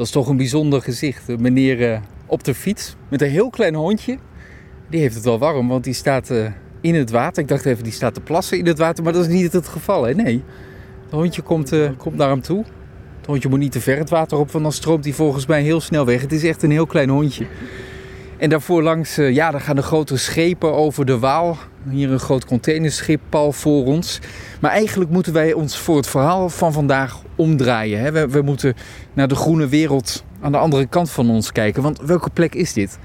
Dat is toch een bijzonder gezicht. Een meneer eh, op de fiets met een heel klein hondje. Die heeft het wel warm, want die staat eh, in het water. Ik dacht even, die staat te plassen in het water, maar dat is niet het geval. Hè? Nee, het hondje komt, eh, komt naar hem toe. Het hondje moet niet te ver het water op, want dan stroomt hij volgens mij heel snel weg. Het is echt een heel klein hondje. En daarvoor langs, ja, daar gaan de grote schepen over de Waal. Hier een groot containerschip pal voor ons. Maar eigenlijk moeten wij ons voor het verhaal van vandaag omdraaien. Hè? We, we moeten naar de groene wereld aan de andere kant van ons kijken. Want welke plek is dit?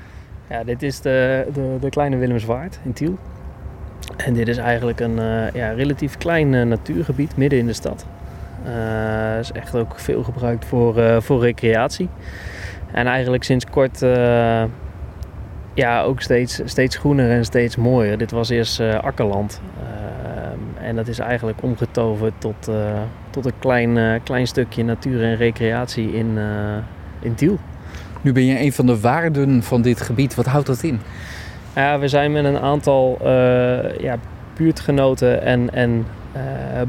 Ja, dit is de, de, de kleine Willemswaard in Tiel. En dit is eigenlijk een eh, ja, relatief klein eh, natuurgebied midden in de stad. Eh is echt ook veel gebruikt voor, voor recreatie. En eigenlijk sinds kort ja, ook steeds, steeds groener en steeds mooier. Dit was eerst eh, akkerland. Ehm, en dat is eigenlijk omgetoverd tot, eh, tot een klein, eh, klein stukje natuur en recreatie in, in Tiel. Nu ben je een van de waarden van dit gebied. Wat houdt dat in? Ja, we zijn met een aantal ja, buurtgenoten en, en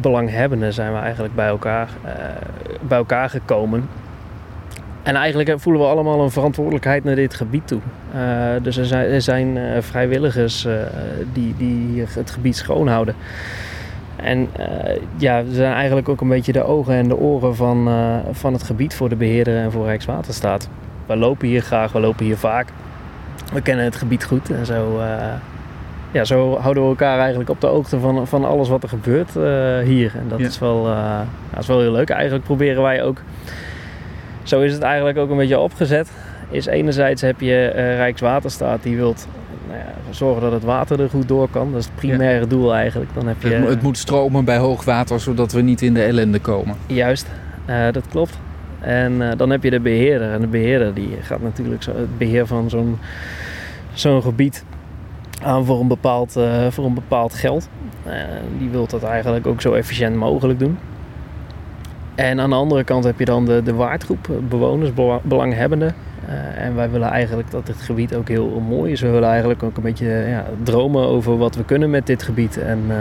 belanghebbenden zijn we eigenlijk bij elkaar, bij elkaar gekomen. En eigenlijk voelen we allemaal een verantwoordelijkheid naar dit gebied toe. Eh, dus er zijn, er zijn eh, vrijwilligers eh, die, die het gebied schoonhouden. En eh, ja, we zijn eigenlijk ook een beetje de ogen en de oren van, eh, van het gebied voor de beheerder en voor Rijkswaterstaat. We lopen hier graag, we lopen hier vaak. We kennen het gebied goed en zo, eh, ja, zo houden we elkaar eigenlijk op de hoogte van, van alles wat er gebeurt eh, hier. En dat, Ja. is wel, eh, dat is wel heel leuk. Eigenlijk proberen wij ook, zo is het eigenlijk ook een beetje opgezet. Is enerzijds heb je eh, Rijkswaterstaat die wilt nou ja, zorgen dat het water er goed door kan. Dat is het primaire doel eigenlijk. Dan heb je, Het, het moet stromen bij hoogwater, zodat we niet in de ellende komen. Juist, eh, dat klopt. En eh, dan heb je de beheerder. En de beheerder die gaat natuurlijk zo, het beheer van zo'n zo'n gebied aan voor een bepaald, voor een bepaald geld. Die wil dat eigenlijk ook zo efficiënt mogelijk doen. En aan de andere kant heb je dan de, de waardgroep, eh, bewoners, bela- belanghebbenden. Eh, en wij willen eigenlijk dat dit gebied ook heel mooi is. We willen eigenlijk ook een beetje ja, dromen over wat we kunnen met dit gebied. En eh,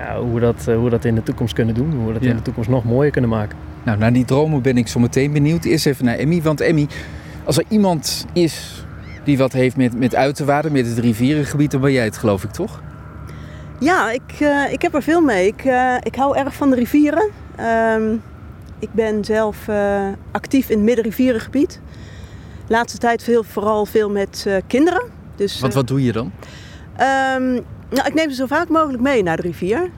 ja, hoe, we dat, eh, hoe we dat in de toekomst kunnen doen. Hoe we dat Ja. in de toekomst nog mooier kunnen maken. Nou, naar die dromen ben ik zo meteen benieuwd. Eerst even naar Emmy. Want Emmy, als er iemand is die wat heeft met, met uiterwaarden, met het rivierengebied, dan ben jij het, geloof ik, toch? Ja, ik, eh, ik heb er veel mee. Ik, eh, ik hou erg van de rivieren. Ehm, ik ben zelf eh, actief in het middenrivierengebied. Laatste tijd veel, vooral veel met eh, kinderen. Dus, Want eh, wat doe je dan? ehm, nou, ik neem ze zo vaak mogelijk mee naar de rivier.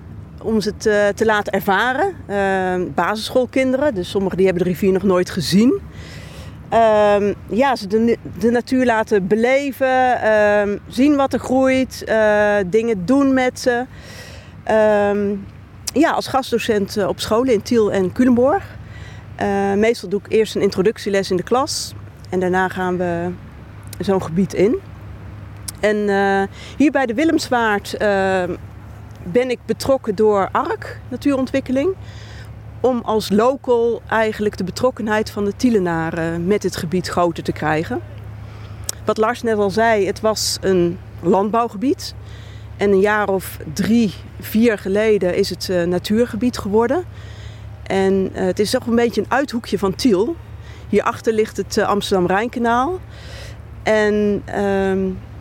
Om ze te, te laten ervaren. Ehm, basisschoolkinderen, dus sommigen die hebben de rivier nog nooit gezien. Ja, ze de, de natuur laten beleven, zien wat er groeit, dingen doen met ze. Ehm, ja, als gastdocent eh, op scholen in Tiel en Culemborg. Eh, meestal doe ik eerst een introductieles in de klas en daarna gaan we zo'n gebied in. En eh, hier bij de Willemswaard ben ik betrokken door ARK, Natuurontwikkeling. Om als local eigenlijk de betrokkenheid van de Tielenaren met het gebied groter te krijgen. Wat Lars net al zei, het was een landbouwgebied. En een jaar of drie, vier geleden is het eh, natuurgebied geworden. En eh, het is toch een beetje een uithoekje van Tiel. Hierachter ligt het eh, Amsterdam-Rijnkanaal. En ehm,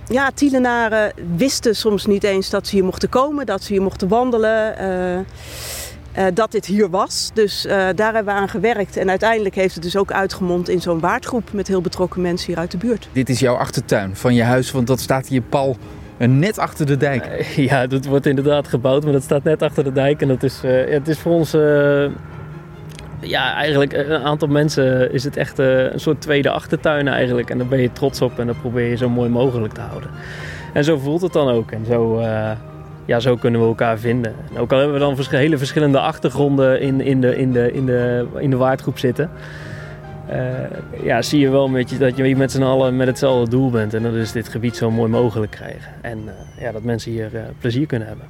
ja, Tielenaren wisten soms niet eens dat ze hier mochten komen, dat ze hier mochten wandelen, dat dit hier was. Dus daar hebben we aan gewerkt. En uiteindelijk heeft het dus ook uitgemond in zo'n waardgroep met heel betrokken mensen hier uit de buurt. Dit is jouw achtertuin van je huis, want dat staat hier pal eh, net achter de dijk. Ja, dat wordt inderdaad gebouwd, maar dat staat net achter de dijk. En dat is, eh, het is voor ons, eh, ja, eigenlijk eh, een aantal mensen is het echt een soort tweede achtertuin eigenlijk. En daar ben je trots op en dat probeer je zo mooi mogelijk te houden. En zo voelt het dan ook. En zo, ja, zo kunnen we elkaar vinden. En ook al hebben we dan hele verschillende achtergronden in, in, de, in, de, in, de, in de waardgroep zitten. Eh, ja, zie je wel dat je met z'n allen met hetzelfde doel bent. En dat is dit gebied zo mooi mogelijk krijgen. En eh, ja, dat mensen hier eh, plezier kunnen hebben.